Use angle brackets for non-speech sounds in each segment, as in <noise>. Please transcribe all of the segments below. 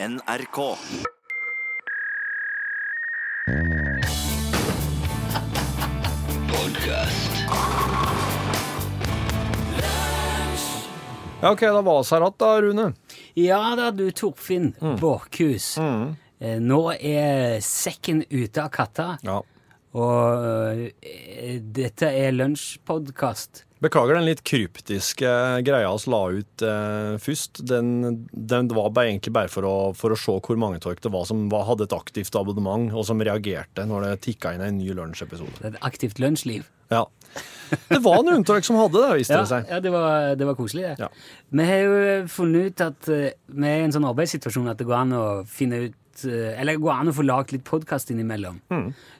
NRK. Ja, ok, da var vi her igjen, da, Rune. Ja da, du Torfinn Borchhus. Eh, Nå er sekken ute av katta, Ja. og eh, dette er lunsjpodkast. Beklager den litt kryptiske greia vi la ut eh, først. Den, den var bare, egentlig bare for å, for å se hvor mange av det var som var, hadde et aktivt abonnement, og som reagerte når det tikka inn en ny lunsjepisode. Et aktivt lunsjliv. Ja. Det var noen av dere som hadde det, viste Ja, det seg. ja det, var, det var koselig, det. Ja. Vi har jo funnet ut at eh, vi er i en sånn arbeidssituasjon at det går an å finne ut eh, Eller det går an å få lagd litt podkast innimellom.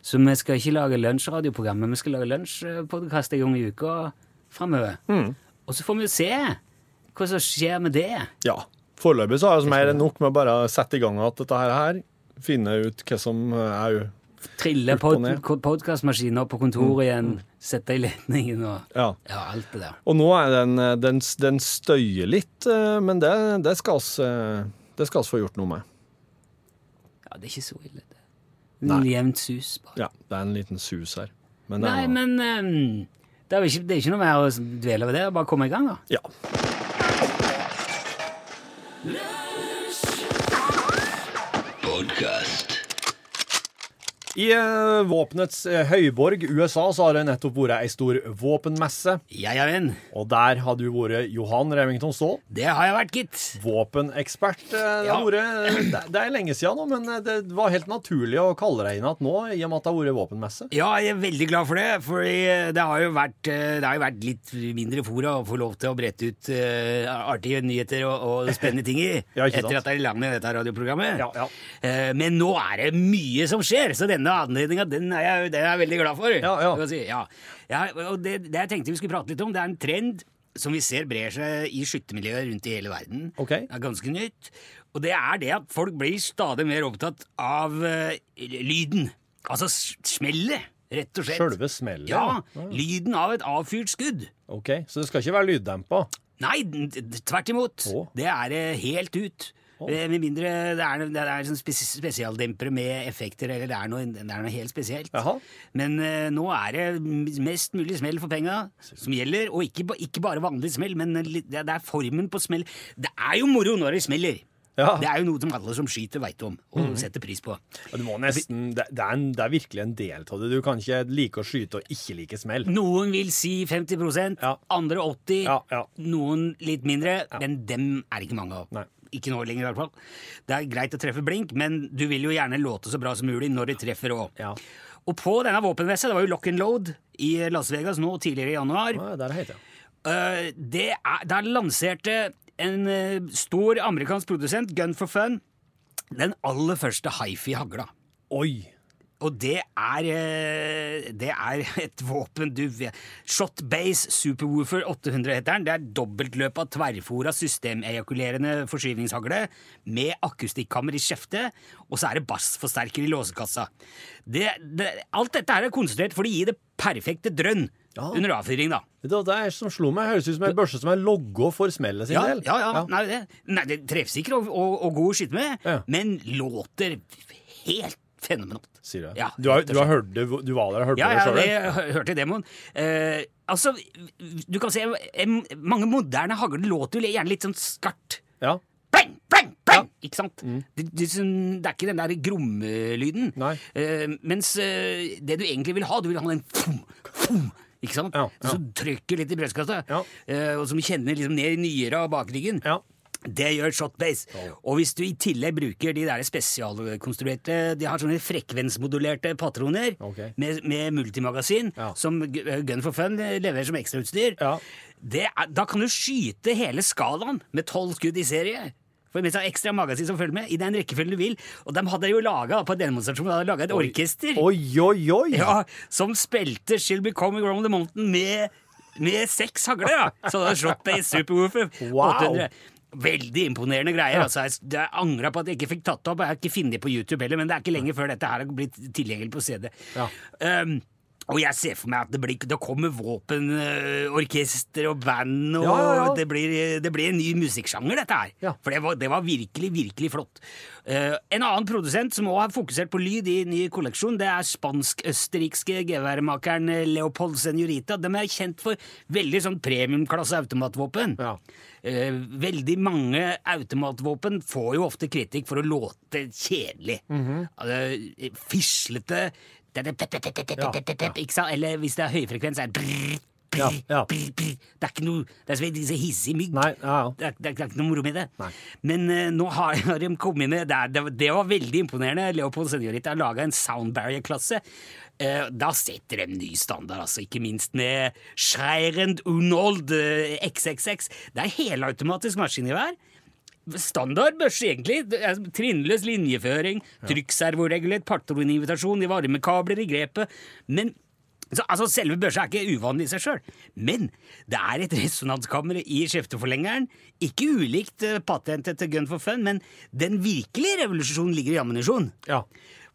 Så vi skal ikke lage lunsjradioprogram, men vi skal lage lunsjpodkast en gang i uka framover. Og så får vi se hva som skjer med det. Ja. Foreløpig så har vi mer enn nok med å bare sette i gang at dette her, her finne ut hva som er jo Trille pod podkastmaskiner på kontoret igjen, sette i ledningen og Ja. ja, alt det der. Og nå er den, eh, den, den støyer litt, eh, men det, det skal vi eh, det skal vi få gjort noe med. Ja, det er ikke så ille, det. En Jevnt sus, bare. Ja, det er en liten sus her. Men Nei, er, men ehm, det, er ikke, det er ikke noe mer å dvele ved det. Bare komme i gang, da. Ja. I uh, våpenets uh, høyborg, USA, så har det nettopp vært ei stor våpenmesse. Ja, ja, venn. Og der har du vært Johan Remington Ståhl, Det har jeg vært, gitt. våpenekspert. Uh, Det, Ja. vært, det, det er lenge siden nå, men det var helt naturlig å kalle deg inn igjen nå, i og med at det har vært våpenmesse. Ja, jeg er veldig glad for det, for det har jo vært, det har jo vært litt mindre fora å få lov til å brette ut artige nyheter og, og spennende ting i, <laughs> Ja, etter at det er langt med dette radioprogrammet. Ja, ja. Men nå er det mye som skjer, så denne anledninga den, er den er jeg veldig glad for. Ja, ja. Si. ja. ja og det, det jeg tenkte vi skulle prate litt om, det er en trend som vi ser brer seg i skyttermiljøet rundt i hele verden. Okay. Det er ganske nytt. Og det er det at folk blir stadig mer opptatt av uh, lyden. Altså smellet, rett og slett. Sjølve smellet? Ja, lyden av et avfyrt skudd. Ok, Så det skal ikke være lyddempa? Nei, tvert imot. Oh. Det er eh, helt ut. Eh, Med mindre det er, det er sånn spesialdempere med effekter, eller det er noe, det er noe helt spesielt. Aha. Men uh, nå er det mest mulig smell for penga som gjelder, og ikke, ikke bare vanlig smell, men det er formen på smell. Det er jo moro når det smeller! Ja. Det er jo noe som alle som skyter, veit om og setter pris på. Nesten, det, er en, det er virkelig en del av det. Du kan ikke like å skyte og ikke like smell. Noen vil si 50 Ja. andre 80 Ja, ja. noen litt mindre, men dem er det ikke mange av. Nei. Ikke nå lenger, i hvert fall. Det er greit å treffe blink, men du vil jo gjerne låte så bra som mulig når du treffer òg. Ja. Og på denne våpenmessa, det var jo Lock and Load i Las Vegas nå tidligere i januar, Ja, der heter jeg. eh, det er, der lanserte en eh, stor amerikansk produsent, Gun for Fun, den aller første hifi-hagla. Oi! Og det er, eh, det er <laughs> et våpen du vet. Shotbase Superwoofer 800 heter den. Det er dobbeltløp av tverrfora systemejakulerende forskyvningshagle med akustikkammer i skjeftet, og så er det bassforsterker i låsekassa. Det, det, alt dette her er konsentrert for å gi det perfekte drønn Ja. under avfyring, da. Det, det er som slo meg, høres ut som en børse som er logga for smellet sin Ja, del. ja, ja. Nei, det, nei, det er treffsikker og, og, og god å skyte med, Ja. men låter helt fenomenalt. Sier du. Ja, du, har, du har hørt det, du var der og hørte Ja, ja, det sjøl? Ja, jeg hørte demoen. Eh, altså, du kan se Mange moderne hagler låter jo gjerne litt sånn skarpt. Ja. Bang, bang, bang! Ikke sant? Det, det, sånn- det er ikke den der grommelyden. Eh, mens eh, det du egentlig vil ha, du vil ha den fum, fum, ikke sant? Ja, ja. Som trykker litt i brystkassa, Ja. eh, og som kjenner liksom ned i nyra og bakryggen. Ja. Det gjør shotbase. Og hvis du i tillegg bruker de der spesialkonstruerte De har sånne frekvensmodulerte patroner okay. med, med multimagasin, Ja. som Gun for Fun leverer som ekstrautstyr. Ja. Det er- Da kan du skyte hele skalaen med tolv skudd i serie. For mens er ekstra magasin som følger med, i den rekkefølgen du vil. Og de hadde jo laga på demonstrasjonen hadde laget et orkester Oi, oi, oi! ja, som spilte She'll Be Coming Around the Mountain med, med seks hagler. Ja. Så det er shotbase superwoofer. Wow. 800. Veldig imponerende greier. Altså, jeg, jeg angra på at jeg ikke fikk tatt det opp. Jeg har ikke funnet det på YouTube heller, men det er ikke lenge før dette her har blitt tilgjengelig på CD. Ja. Um, Og jeg ser for meg at det, blir, det kommer våpenorkester og band, og Ja, ja, ja. Det, blir, det blir en ny musikksjanger, dette her. For det var, det var virkelig, virkelig flott. Uh, en annen produsent som også har fokusert på lyd i ny kolleksjon, det er spansk-østerrikske geværmakeren Leopold Senorita. De er kjent for veldig sånn premiumklasse automatvåpen. Ja. Eh, veldig mange automatvåpen får jo ofte kritikk for å låte kjedelig. Mm -hmm. uh, fislete? Eller hvis det er høyfrekvens, er det Ja, ja. Det er ikke noe Det er sånn hissig mygg. Nei, ja. Det, er, det, er, det er ikke noe moro med det. Nei. Men uh, nå har, <laughs> har de kommet med det, er- det, det var veldig imponerende. Leopold Seniorit har laga en sound barrier-klasse. Uh, da setter de ny standard, altså. Ikke minst med Scheirend Unold uh, XXX. Det er helautomatisk maskingevær. Standard børs, egentlig. Trinnløs linjeføring, trykkservoregulert patroninvitasjon i varmekabler i grepet. Men så, altså, Selve børsa er ikke uvanlig i seg sjøl, men det er et resonanskammer i skjefteforlengeren. Ikke ulikt eh, patentet til Gun for Fun, men den virkelige revolusjonen ligger i ammunisjon. Ja.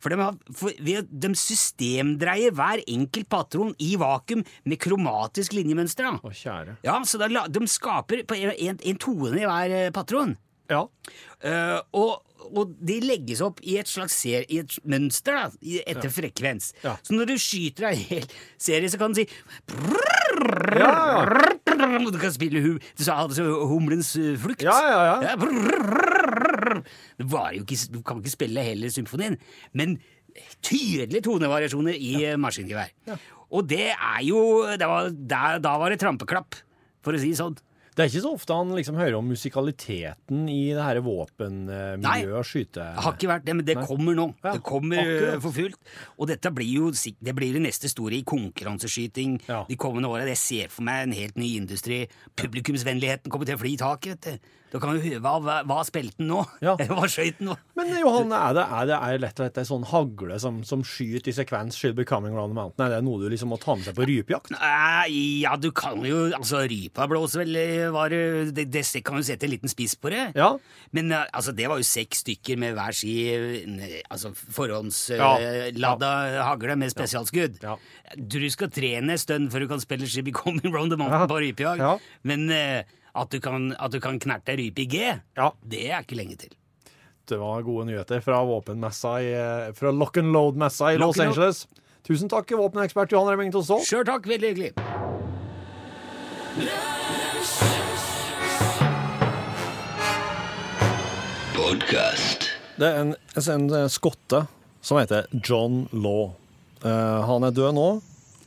For de, har, for de systemdreier hver enkelt patron i vakuum med kromatisk linjemønster. da. Å, kjære. Ja, så da, de skaper på en, en, en tone i hver eh, patron. Ja. Uh, og, og de legges opp i et slags ser, i et mønster da, i- etter frekvens. Ja. Så når du skyter ei hel serie, så kan du si Ja, ja. Du kan spille hu, du sa altså humlens eh, flukt. Ja, ja, ja. Det var jo ikke, du kan ikke spille hele symfonien, men tydelige tonevariasjoner i ja. maskingevær. Og det er jo det var, der, Da var det trampeklapp, for å si det sånn. Det er ikke så ofte han liksom hører om musikaliteten i det her våpenmiljøet og skyte... Det har ikke vært det, men det Nei. kommer nå. Ja, det kommer eh, akkurat. for fullt. Og dette blir jo det blir det neste store i konkurranseskyting Ja. de kommende åra. Jeg ser for meg en helt ny industri. Publikumsvennligheten kommer til å fly i taket. vet du. Da kan du høre hva, hva, hva spilte nå? Ja. <laughs> Hva skøyt den nå? Men Johan, er det, er det er lett og slett ei sånn hagle som, som skyter i sekvens 'She'll be coming round the mountain'? Er det noe du liksom må ta med seg på rypejakt? Ja, du kan jo Altså, rypa blåser vel eh, var, det, det, det kan jo sette en liten spiss på det. Ja. Men eh, altså, det var jo seks stykker med hver si altså, altså, Ja. ja. hagle med spesialskudd. Ja. Du skal trene en stund før du kan spille Shibby Coming Round the Mountain på rypejakt, Ja. men eh, at du kan, at du kan knerte rype i G, Ja. det er ikke lenge til. Det var gode nyheter fra våpenmessa i, eh, fra Lock and Load-messa i Los. Angeles. Tusen takk, våpenekspert Johan Remming Tosså. Sjøl takk, veldig hyggelig. Det er en, en, en skotte som heter John Law. Uh, han er død nå.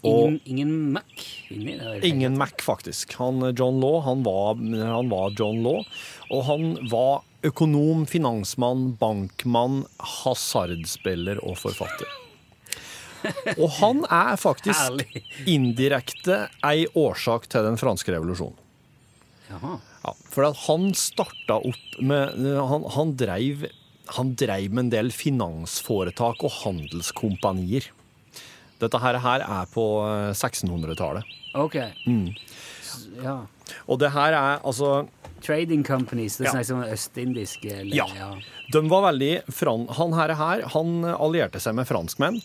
Ingen, ingen Mac der. ingen Mac, faktisk. Han, John Law han var, han var John Law. Og han var økonom, finansmann, bankmann, hasardspiller og forfatter. <laughs> Og han er faktisk indirekte ei årsak til den franske revolusjonen. Ja, for han starta opp med Han, han, dreiv, han dreiv med en del finansforetak og handelskompanier. Dette her, her er på eh, 1600-tallet. Ok. Mm. Ja. Og det her er altså Trading companies, det Ja. om sånn østindiske eller, Ja. De var veldig fran Han her, her han allierte seg med franskmenn.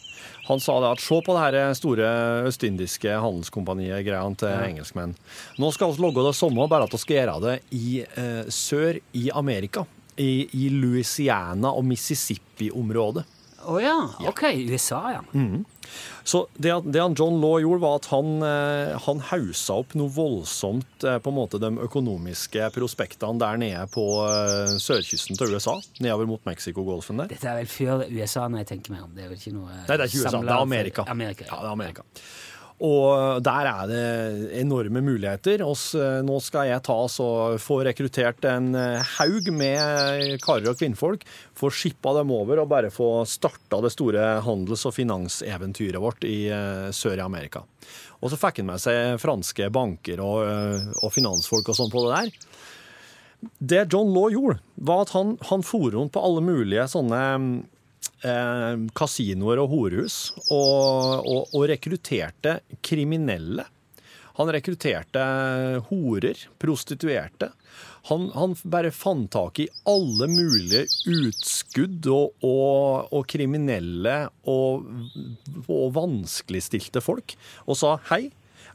Han sa det at se på det her store østindiske handelskompaniet-greiene til engelskmenn. Nå skal vi logge det samme, bare at vi skal gjøre det i eh, sør i Amerika. I, i Louisiana og Mississippi-området. Å ja. Ok, USA, ja. Mm. Så det, det han John Law gjorde, var at han, eh, han hausa opp noe voldsomt eh, på en måte de økonomiske prospektene der nede på eh, sørkysten til USA. Nedover mot Mexicogolfen der. Dette er vel før USA, når jeg tenker meg om. Det er vel ikke noe Nei, det er ikke USA, det er Amerika. Amerika Ja, det er Amerika. Og der er det enorme muligheter. Eh, nå skal jeg ta og få rekruttert en eh, haug med karer og kvinnfolk. Få skippa dem over og bare få starta det store handels- og finanseventyret vårt i eh, sør i Amerika. Og så fikk han med seg franske banker og, og finansfolk og sånn på det der. Det John Law gjorde, var at han, han for rundt på alle mulige sånne eh, kasinoer og horehus og, og, og rekrutterte kriminelle. Han rekrutterte horer, prostituerte. Han, han bare fant tak i alle mulige utskudd og, og, og kriminelle og, og vanskeligstilte folk, og sa hei,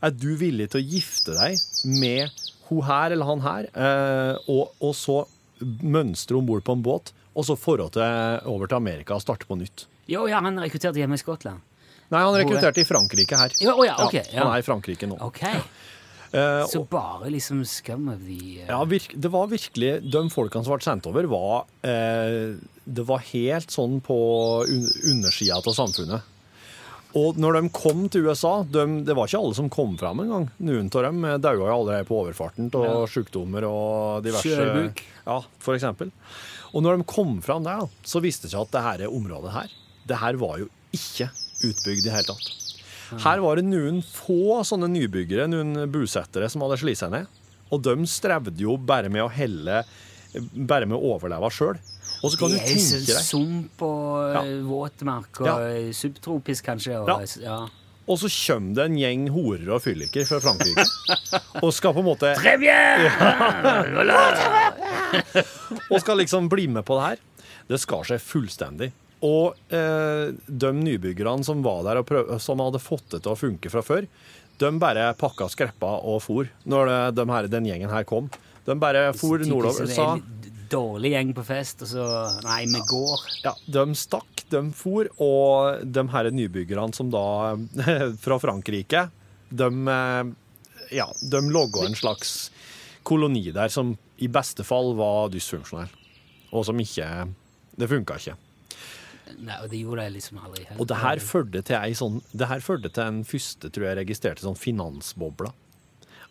er du villig til å gifte deg med hun her eller han her, eh, og, og så mønstre om bord på en båt, og så dra over til Amerika og starte på nytt? Jo, ja, han rekrutterte hjemme i Skottland. Nei, han rekrutterte i Frankrike her. Jo, oh, ja, ok, ja. Han er i Frankrike nå. Ok. Uh, Så bare liksom scum of the uh, ja, det var virkelig De folkene som ble sendt over, var uh, Det var helt sånn på un, undersida av samfunnet. Og når de kom til USA de, Det var ikke alle som kom fram engang. Noen av dem daua jo allerede på overfarten av Ja. sykdommer og diverse Skjørbuk. Ja, for eksempel. Og når de kom fram der, så viste det seg at det her området her, det her var jo ikke utbygd i det hele tatt. Her var det noen få sånne nybyggere, noen bosettere, som hadde slitt seg ned. Og de strevde jo bare med å helle Bare med å overleve sjøl. Og så kan du tenke deg Sump og Ja. eh, våtmark og Ja. subtropisk, kanskje. Og, Ja. Og så kommer det en gjeng horer og fylliker fra Frankrike <laughs> og skal på en måte! <laughs> <laughs> Og skal liksom bli med på det her. Det skar seg fullstendig. Og eh, de nybyggerne som var der og prøv, som hadde fått det til å funke fra før, de bare pakka skreppa og for når det, de her, den gjengen her kom. De bare for nordover. Og Sa, Dårlig gjeng på fest, og så Nei, vi går. ja, de stakk, de for, og de her nybyggerne som da <laughs> fra Frankrike, de, eh, ja, de logga en slags koloni der som i beste fall var dysfunksjonell, og som ikke Det funka ikke. Nei, og det gjorde jeg liksom aldri. Helt. Og det her førte til ei sånn Det her førte til en første, tror jeg, registrerte sånn finansbobla.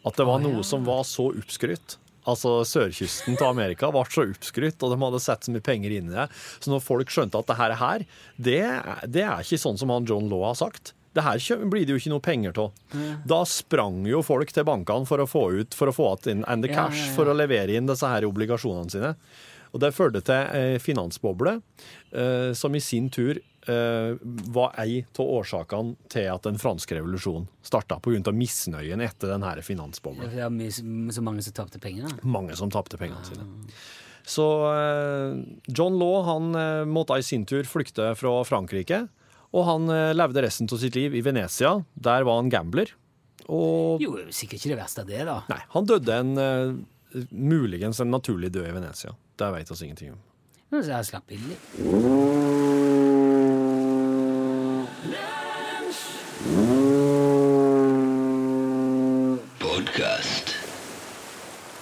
At det var noe som var så oppskrytt. Altså, Sørkysten til Amerika ble så oppskrytt, og de hadde sett så mye penger inn i det. Så når folk skjønte at det her, her det, det er ikke sånn som han John Law har sagt. Det her blir det jo ikke noe penger av. Da sprang jo folk til bankene for å få ut for å få igjen and the cash ja, ja. for å levere inn disse her obligasjonene sine. Og det førte til finansboble, eh, som i sin tur var ei av årsakene til at den franske revolusjonen starta, pga. misnøyen etter den her Ja, så mange som tapte penger. da. Mange som tapte pengene sine. Så eh, John Law han eh, måtte i sin tur flykte fra Frankrike, og han eh, levde resten av sitt liv i Venezia. Der var han gambler. Og Jo, sikkert ikke det verste av det, da. nei, han døde en eh, muligens en naturlig død i Venezia. Det vet oss ingenting om. Men så jeg slapp billig.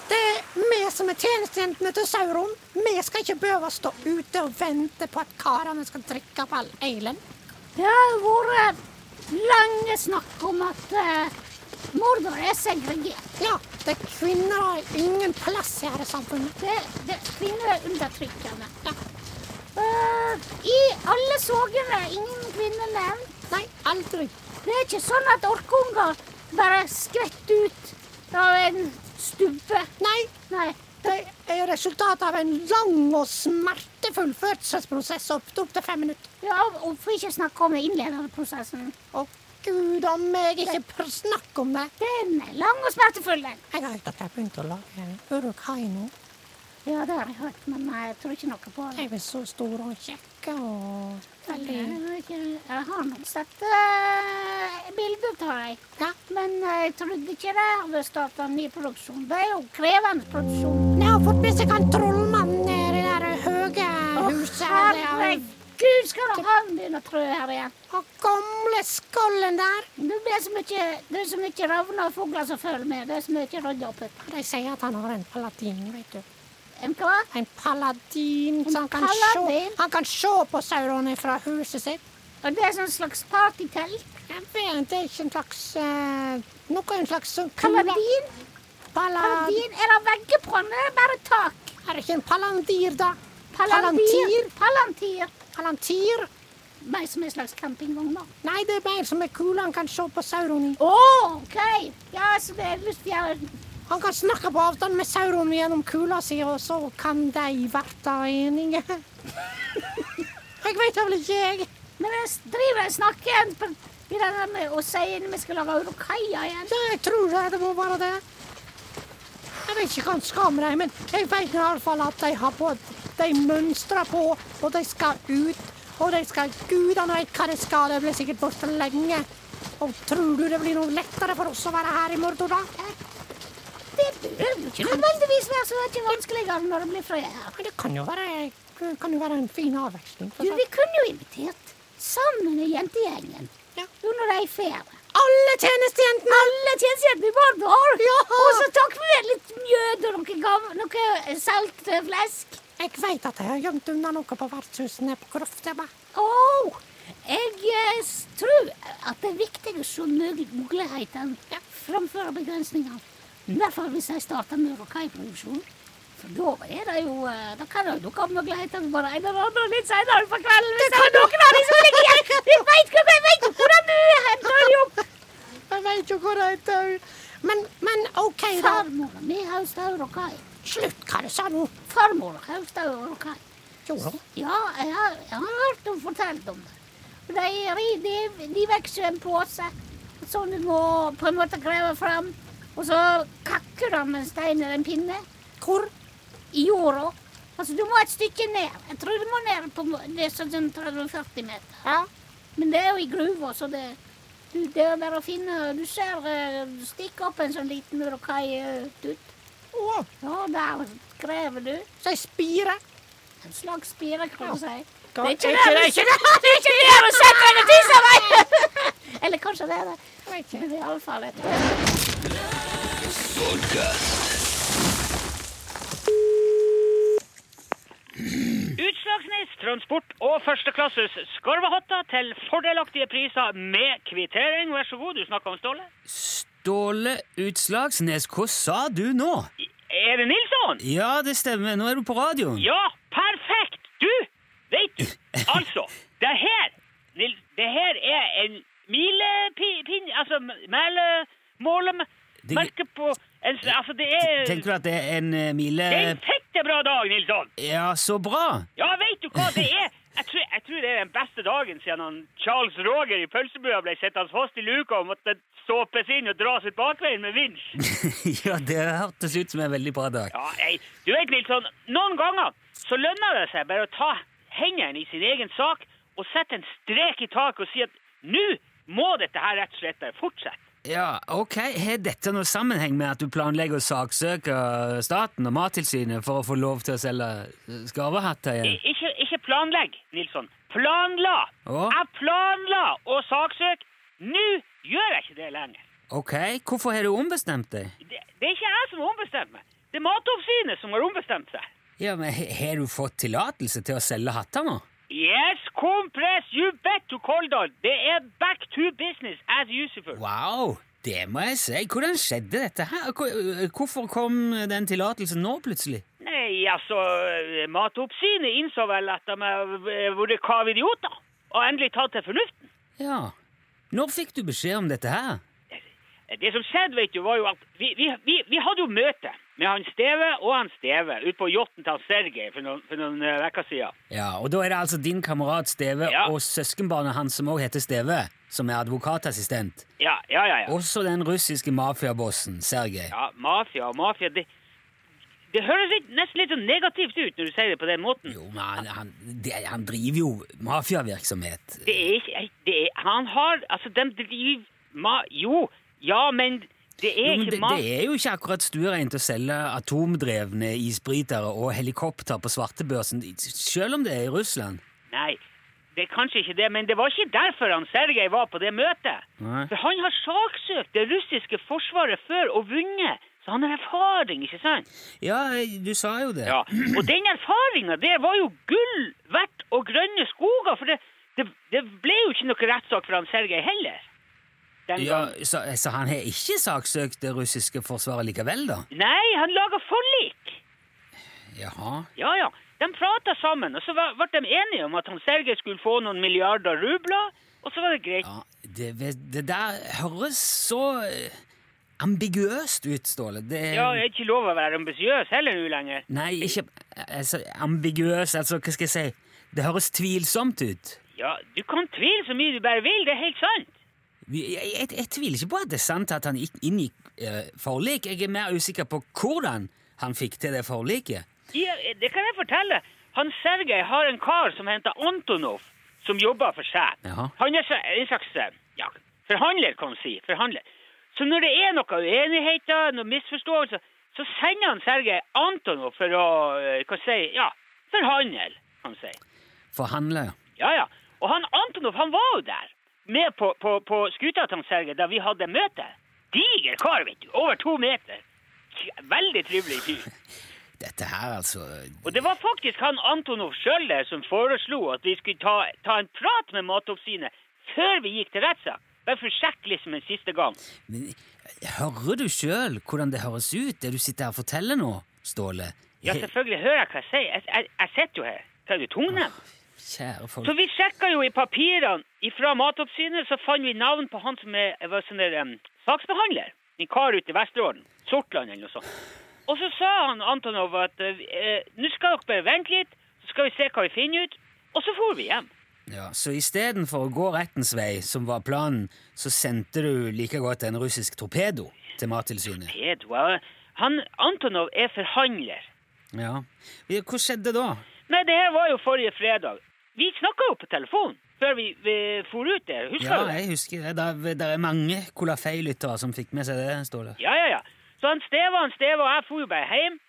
Det er vi som er tjenestejentene til Sauron. Vi skal ikke behøve å stå ute og vente på at karene skal drikke opp all eilen. Det har vært lange snakk om at uh, Mordor er segregert. Ja, det er kvinner har ingen plass i dette samfunnet. Det, det, kvinner er undertrykkende. Ja. Eh, I alle sogene er ingen kvinner nevnt. Nei, aldri. Det er ikke sånn at orkunger bare skvetter ut av en stubbe. Nei, Nei. det er resultatet av en lang og smertefull fødselsprosess opp opp til fem minutter. Ja, og for ikke snakke om den innledende prosessen. Å gud om meg ikke pr- snakk om det. Den er lang og smertefull, den. Jeg har hørt at jeg har begynt å lage en Urukaino. Ja, det har jeg hørt, men jeg tror ikke noe på det. Jeg er så stor og kjekk og veldig Jeg, har nok sett uh, bilder av deg. Ja. Men jeg trodde ikke det hadde starta ny produksjon. Det er jo krevende produksjon. Jeg har fått med seg han trollmannen i det der høye huset. Oh, herregud, skal da han begynne å trø her igjen? Og gamle skollen der. Det er så mye, det er så mye ravner og fugler som følger med. Det er så mye rydda opp. De sier at han har en palatin, vet du. En hva? En paladin, så han kan, paladin? se, han kan se på Sauron fra huset sitt. Og det er sånn slags partytelt. Jeg vet, det er ikke en slags uh, Noe en slags uh, Paladin? Paladin? Er det vegger på den? eller Bare tak? Er det ikke en palandir, da? Palantir? Palantir. Palantir? Mer som en slags campingvogn, da. Nei, det er mer som en kule han kan se på Sauron i. Oh, OK! Ja, så det er å Han kan snakke på avstand med Sauron gjennom kula si, og så kan de bli enige. <laughs> jeg vet da vel ikke, jeg. Men jeg driver og snakker på det denne med å si når vi skal lage urokaia igjen. Ja, jeg tror det, det må være det. Jeg vet ikke hva han skal med dem, men jeg vet i hvert fall at de har på De mønstrer på, og de skal ut. Og de skal Gudene vet hva de skal. De blir sikkert borte lenge. Og tror du det blir noe lettere for oss å være her i Mordor, da? Det bør jo nødvendigvis være så mye vanskeligere når det blir fred her. Det kan jo være, kan jo være en fin avveksling. Du, vi kunne jo invitert sammen med jentegjengen. Ja. Jo, når de er ferie. Alle tjenestejentene! Alle tjenestejentene i Bardal! Ja. Og så tok vi med litt mjød og noe, gav, noe salt eh, flesk. Jeg vet at jeg har gjemt unna noe på vertshuset på Kroftebba. Oh, jeg eh, tror at det er viktig å se mul- ja. framfor begrensningene. I hvert fall hvis jeg starter med rokaiproduksjon. For da er det jo eh, Da kan det jo dukke opp muligheter for bare en eller annen litt senere på kvelden. Hvis det er noen av de som ligger igjen. Vi vet jo jeg vet jo hvordan du henter de opp. Jeg vet jo hvor de henter Men, men OK, da. Farmor mi høster Rokai. Slutt hva du sa nå. Farmor høster Rokai. Gjorde hun? Ja, jeg har, jeg har hørt henne fortelle om det. De, de, de vokser en pose som du må på en måte grave fram. Og så kakker han med en stein eller en pinne. Hvor? I jorda. Altså, du må et stykke ned. Jeg tror du må ned på det er sånn 30-40 meter. Ja. Men det er jo i gruva, så det, du, det er bare å finne Du ser eh, du stikker opp en sånn liten urokai ut. Å, Ja, der graver du. så ei spire. En slags spire, kan du si. Det er ikke det, det- er ikke det, det er ikke det! Eller kanskje det er det. Vet ikke. Er iallfall et Utslagsnes Transport og førsteklasses skarvehatter til fordelaktige priser med kvittering. Vær så god, du snakker om Ståle. Ståle Utslagsnes, hva sa du nå? Er det Nilsson? Ja, det stemmer. Nå er du på radioen. Ja, perfekt! Du, vet du, <laughs> altså, det her, Nils, det her er en milepinn, altså mælemålem, Det- merke på, en, altså det er, Tenker du at det er en eh, mile det er en fettebra dag, Nilsson. Ja, så bra. Ja, vet du hva det er? Jeg tror, jeg tror det er den beste dagen siden han Charles Roger i pølsebua ble sittende fast i luka og måtte såpes inn og dras ut bakveien med vinsj. <laughs> ja, det hørtes ut som en veldig bra dag. Ja, nei, du vet, Nilsson, noen ganger så lønner det seg bare å ta hendene i sin egen sak og sette en strek i taket og si at nå må dette her rett og slett fortsette. Ja, ok. Har dette noe sammenheng med at du planlegger å saksøke staten og Mattilsynet for å få lov til å selge eh, skarvehatter igjen? Ikke, ikke planlegg, Nilsson. Planla! Å? Jeg planla å saksøke. Nå gjør jeg ikke det lenger. Ok, hvorfor har du ombestemt deg? Det, det er ikke jeg som har ombestemt meg. Det er Matoppsynet som har ombestemt seg. Ja, men Har du fått tillatelse til å selge hatter nå? Yes, compress, you bet to Koldal. Det er back to business as usual. Wow, det må jeg si. Hvordan skjedde dette her? Hvorfor kom den tillatelsen nå plutselig? Nei, altså, eh, Matoppsynet innså vel at de har vært kavidioter, og endelig tatt til fornuften. Ja, når fikk du beskjed om dette her? Det som skjedde, vet du, var jo at vi, vi, vi, vi hadde jo møte med han Steve og han Steve ut på yachten til Sergej for noen, for noen eh, uker siden. Ja, og da er det altså din kamerat Steve Ja. og søskenbarnet hans som også heter Steve, som er advokatassistent. Ja, ja, ja. ja. Også den russiske mafiabossen, Sergej. Ja, mafia og mafia, det, det høres litt, nesten litt sånn negativt ut når du sier det på den måten. Jo, men han, han, det, han driver jo mafiavirksomhet. Det er ikke, det er, han har, altså, de driver, ma, jo, ja, men det er Jo, det, det er jo ikke akkurat stuereint å selge atomdrevne isbrytere og helikopter på svartebørsen, selv om det er i Russland. Nei, det er kanskje ikke det, men det var ikke derfor han Sergej var på det møtet. Nei. For han har saksøkt det russiske forsvaret før og vunnet, så han har erfaring, ikke sant? Ja, du sa jo det. Ja, og <clears throat> den erfaringa, det var jo gull verdt og grønne skoger, for det, det, det ble jo ikke noe rettssak for han Sergej heller. Ja, så, så han har ikke saksøkt det russiske forsvaret likevel, da? Nei, han laga forlik. Jaha. Ja, ja. De prata sammen, og så ble de enige om at han Sergej skulle få noen milliarder rubler, og så var det greit. Ja, det, det der høres så ambigøst ambiguøst ut, Ståle. Det Ja, jeg er ikke lov å være ambisiøs heller nå lenger. Nei, ikke altså, ambiguøs, altså, hva skal jeg si? Det høres tvilsomt ut. Ja, du kan tvile så mye du bare vil, det er helt sant. Jeg, jeg, jeg tviler ikke på at det er sant at han gikk inngikk eh, forlik. Jeg er mer usikker på hvordan han fikk til det forliket. Ja, det kan jeg fortelle. Han Sergej har en kar som heter Antonov, som jobber for seg. Jaha. Han er så- en slags eh, ja, forhandler, kan man si. Forhandler. Så når det er noen uenigheter, noen misforståelser, så sender han Sergej Antonov for å eh, hva si, ja, forhandle, kan man si. Forhandle. Ja, ja. Og han Antonov han var jo der, med på, på, på skuta til han Sergej da vi hadde møte. Diger kar, vet du. Over to meter. Veldig trivelig fyr. <laughs> Dette her, altså Og det var faktisk han Antonov sjøl som foreslo at vi skulle ta, ta en prat med Matoppsynet før vi gikk til rettssak. Bare for å sjekke liksom en siste gang. Men, Hører du sjøl hvordan det høres ut, det du sitter her og forteller nå, Ståle? Ja, selvfølgelig hører jeg hva jeg sier. Jeg, jeg, jeg sitter jo her. Tar du tungnem? Kjære folk. Så vi sjekka jo i papirene fra Matoppsynet, så fant vi navn på han som er, var sånn der, um, saksbehandler. En kar ute i Vesterålen. Sortland eller noe sånt. Og så sa han Antonov at eh, nå skal dere bare vente litt, så skal vi se hva vi finner ut. Og så for vi hjem. Ja, Så istedenfor å gå rettens vei, som var planen, så sendte du like godt en russisk torpedo til Mattilsynet? Torpedo? han Antonov er forhandler. Ja. Hva skjedde da? Nei, det her var jo forrige fredag. Vi snakka jo på telefon før vi, vi for ut der. Husker Ja, du Ja, jeg husker det. Det er mange Kolafei-lyttere som fikk med seg det, Ståle. Ja, ja, ja. Så han Steva, han Steva jeg for jo bare hjem.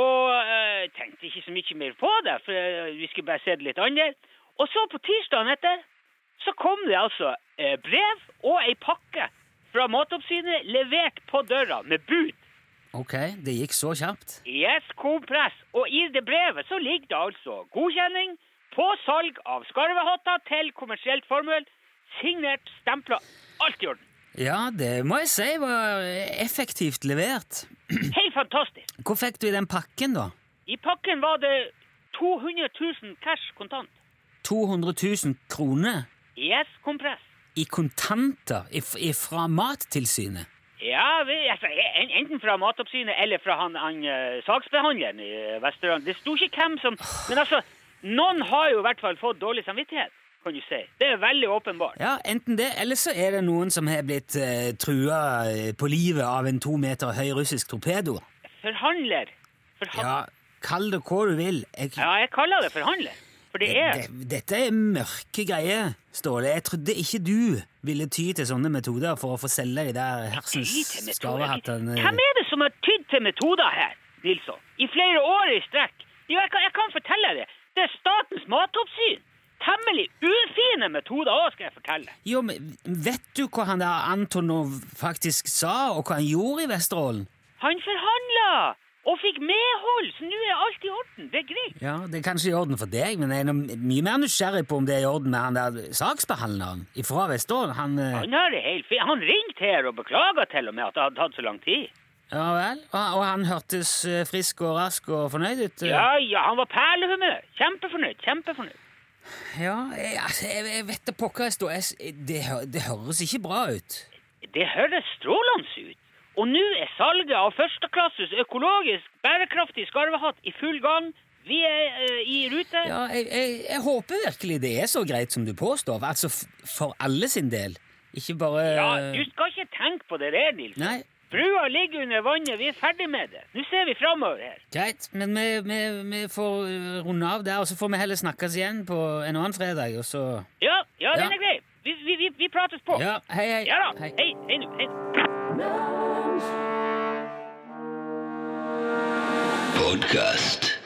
Og øh, tenkte ikke så mye mer på det, for øh, vi skulle bare se det litt annerledes. Og så på tirsdagen etter så kom det altså øh, brev og ei pakke fra Matoppsynet levert på døra med bud. Ok, det gikk så kjapt. Yes, kompress. Og i det brevet så ligger det altså godkjenning på salg av skarvehatter til kommersielt formål. Signert, stempla, alt i orden. Ja, det må jeg si var effektivt levert. <clears throat> Helt fantastisk. Hvor fikk du i den pakken, da? I pakken var det 200 000 cash kontant. 200 000 kroner Yes, kompress. i kontanter Fra Mattilsynet? Ja, vi, altså, enten fra Matoppsynet eller fra han, han eh, saksbehandleren i uh, Vesterålen. Det sto ikke hvem som Men altså, noen har jo i hvert fall fått dårlig samvittighet, kan du si. Det er veldig åpenbart. Ja, enten det, eller så er det noen som har blitt eh, trua eh, på livet av en to meter høy russisk torpedo. Forhandler. Forhandler. Ja, kall det hva du vil. Jeg, ja, jeg kaller det forhandler. For det er det, dette er mørke greier, Ståle. Jeg trodde ikke du ville ty til sånne metoder for å få selge de der hersens skarvehattene. Hvem er det som har tydd til metoder her, Nilsson? I flere år i strekk? Jo, jeg kan, jeg kan fortelle det. Det er Statens matoppsyn. Temmelig ufine metoder òg, skal jeg fortelle. Jo, men Vet du hva han der Antonov faktisk sa, og hva han gjorde i Vesterålen? Han forhandla og fikk medhold, så nå er alt i orden. Det er greit. Ja, Det er kanskje i orden for deg, men jeg er mye mer nysgjerrig på om det er i orden med han der saksbehandleren fra Vesterålen. Han eh, Han er det helt fint. Han ringte her og beklaga til og med at det hadde tatt så lang tid. Ja vel? Og, og han hørtes eh, frisk og rask og fornøyd ut? eh? Ja, ja, han var perlehumør. Kjempefornøyd. Kjempefornøyd. Ja, jeg, altså, jeg, jeg vet da pokker jeg står det, det høres ikke bra ut. Det høres strålende ut. Og nå er salget av førsteklasses økologisk bærekraftig skarvehatt i full gang. Vi er uh, i rute. Ja, jeg, jeg, jeg håper virkelig det er så greit som du påstår. Altså for alle sin del. Ikke bare Ja, du skal ikke tenke på det der, Nils. Nei, Brua ligger under vannet, vi er ferdig med det. Nå ser vi framover her. greit, men vi, vi, vi får runde av der, og så får vi heller snakkes igjen på en annen fredag, og så Ja, ja, den er grei. Vi, vi, vi, vi prates på. Ja, hei, hei. Ja da. hei. Hei, hei. Hei. Podcast.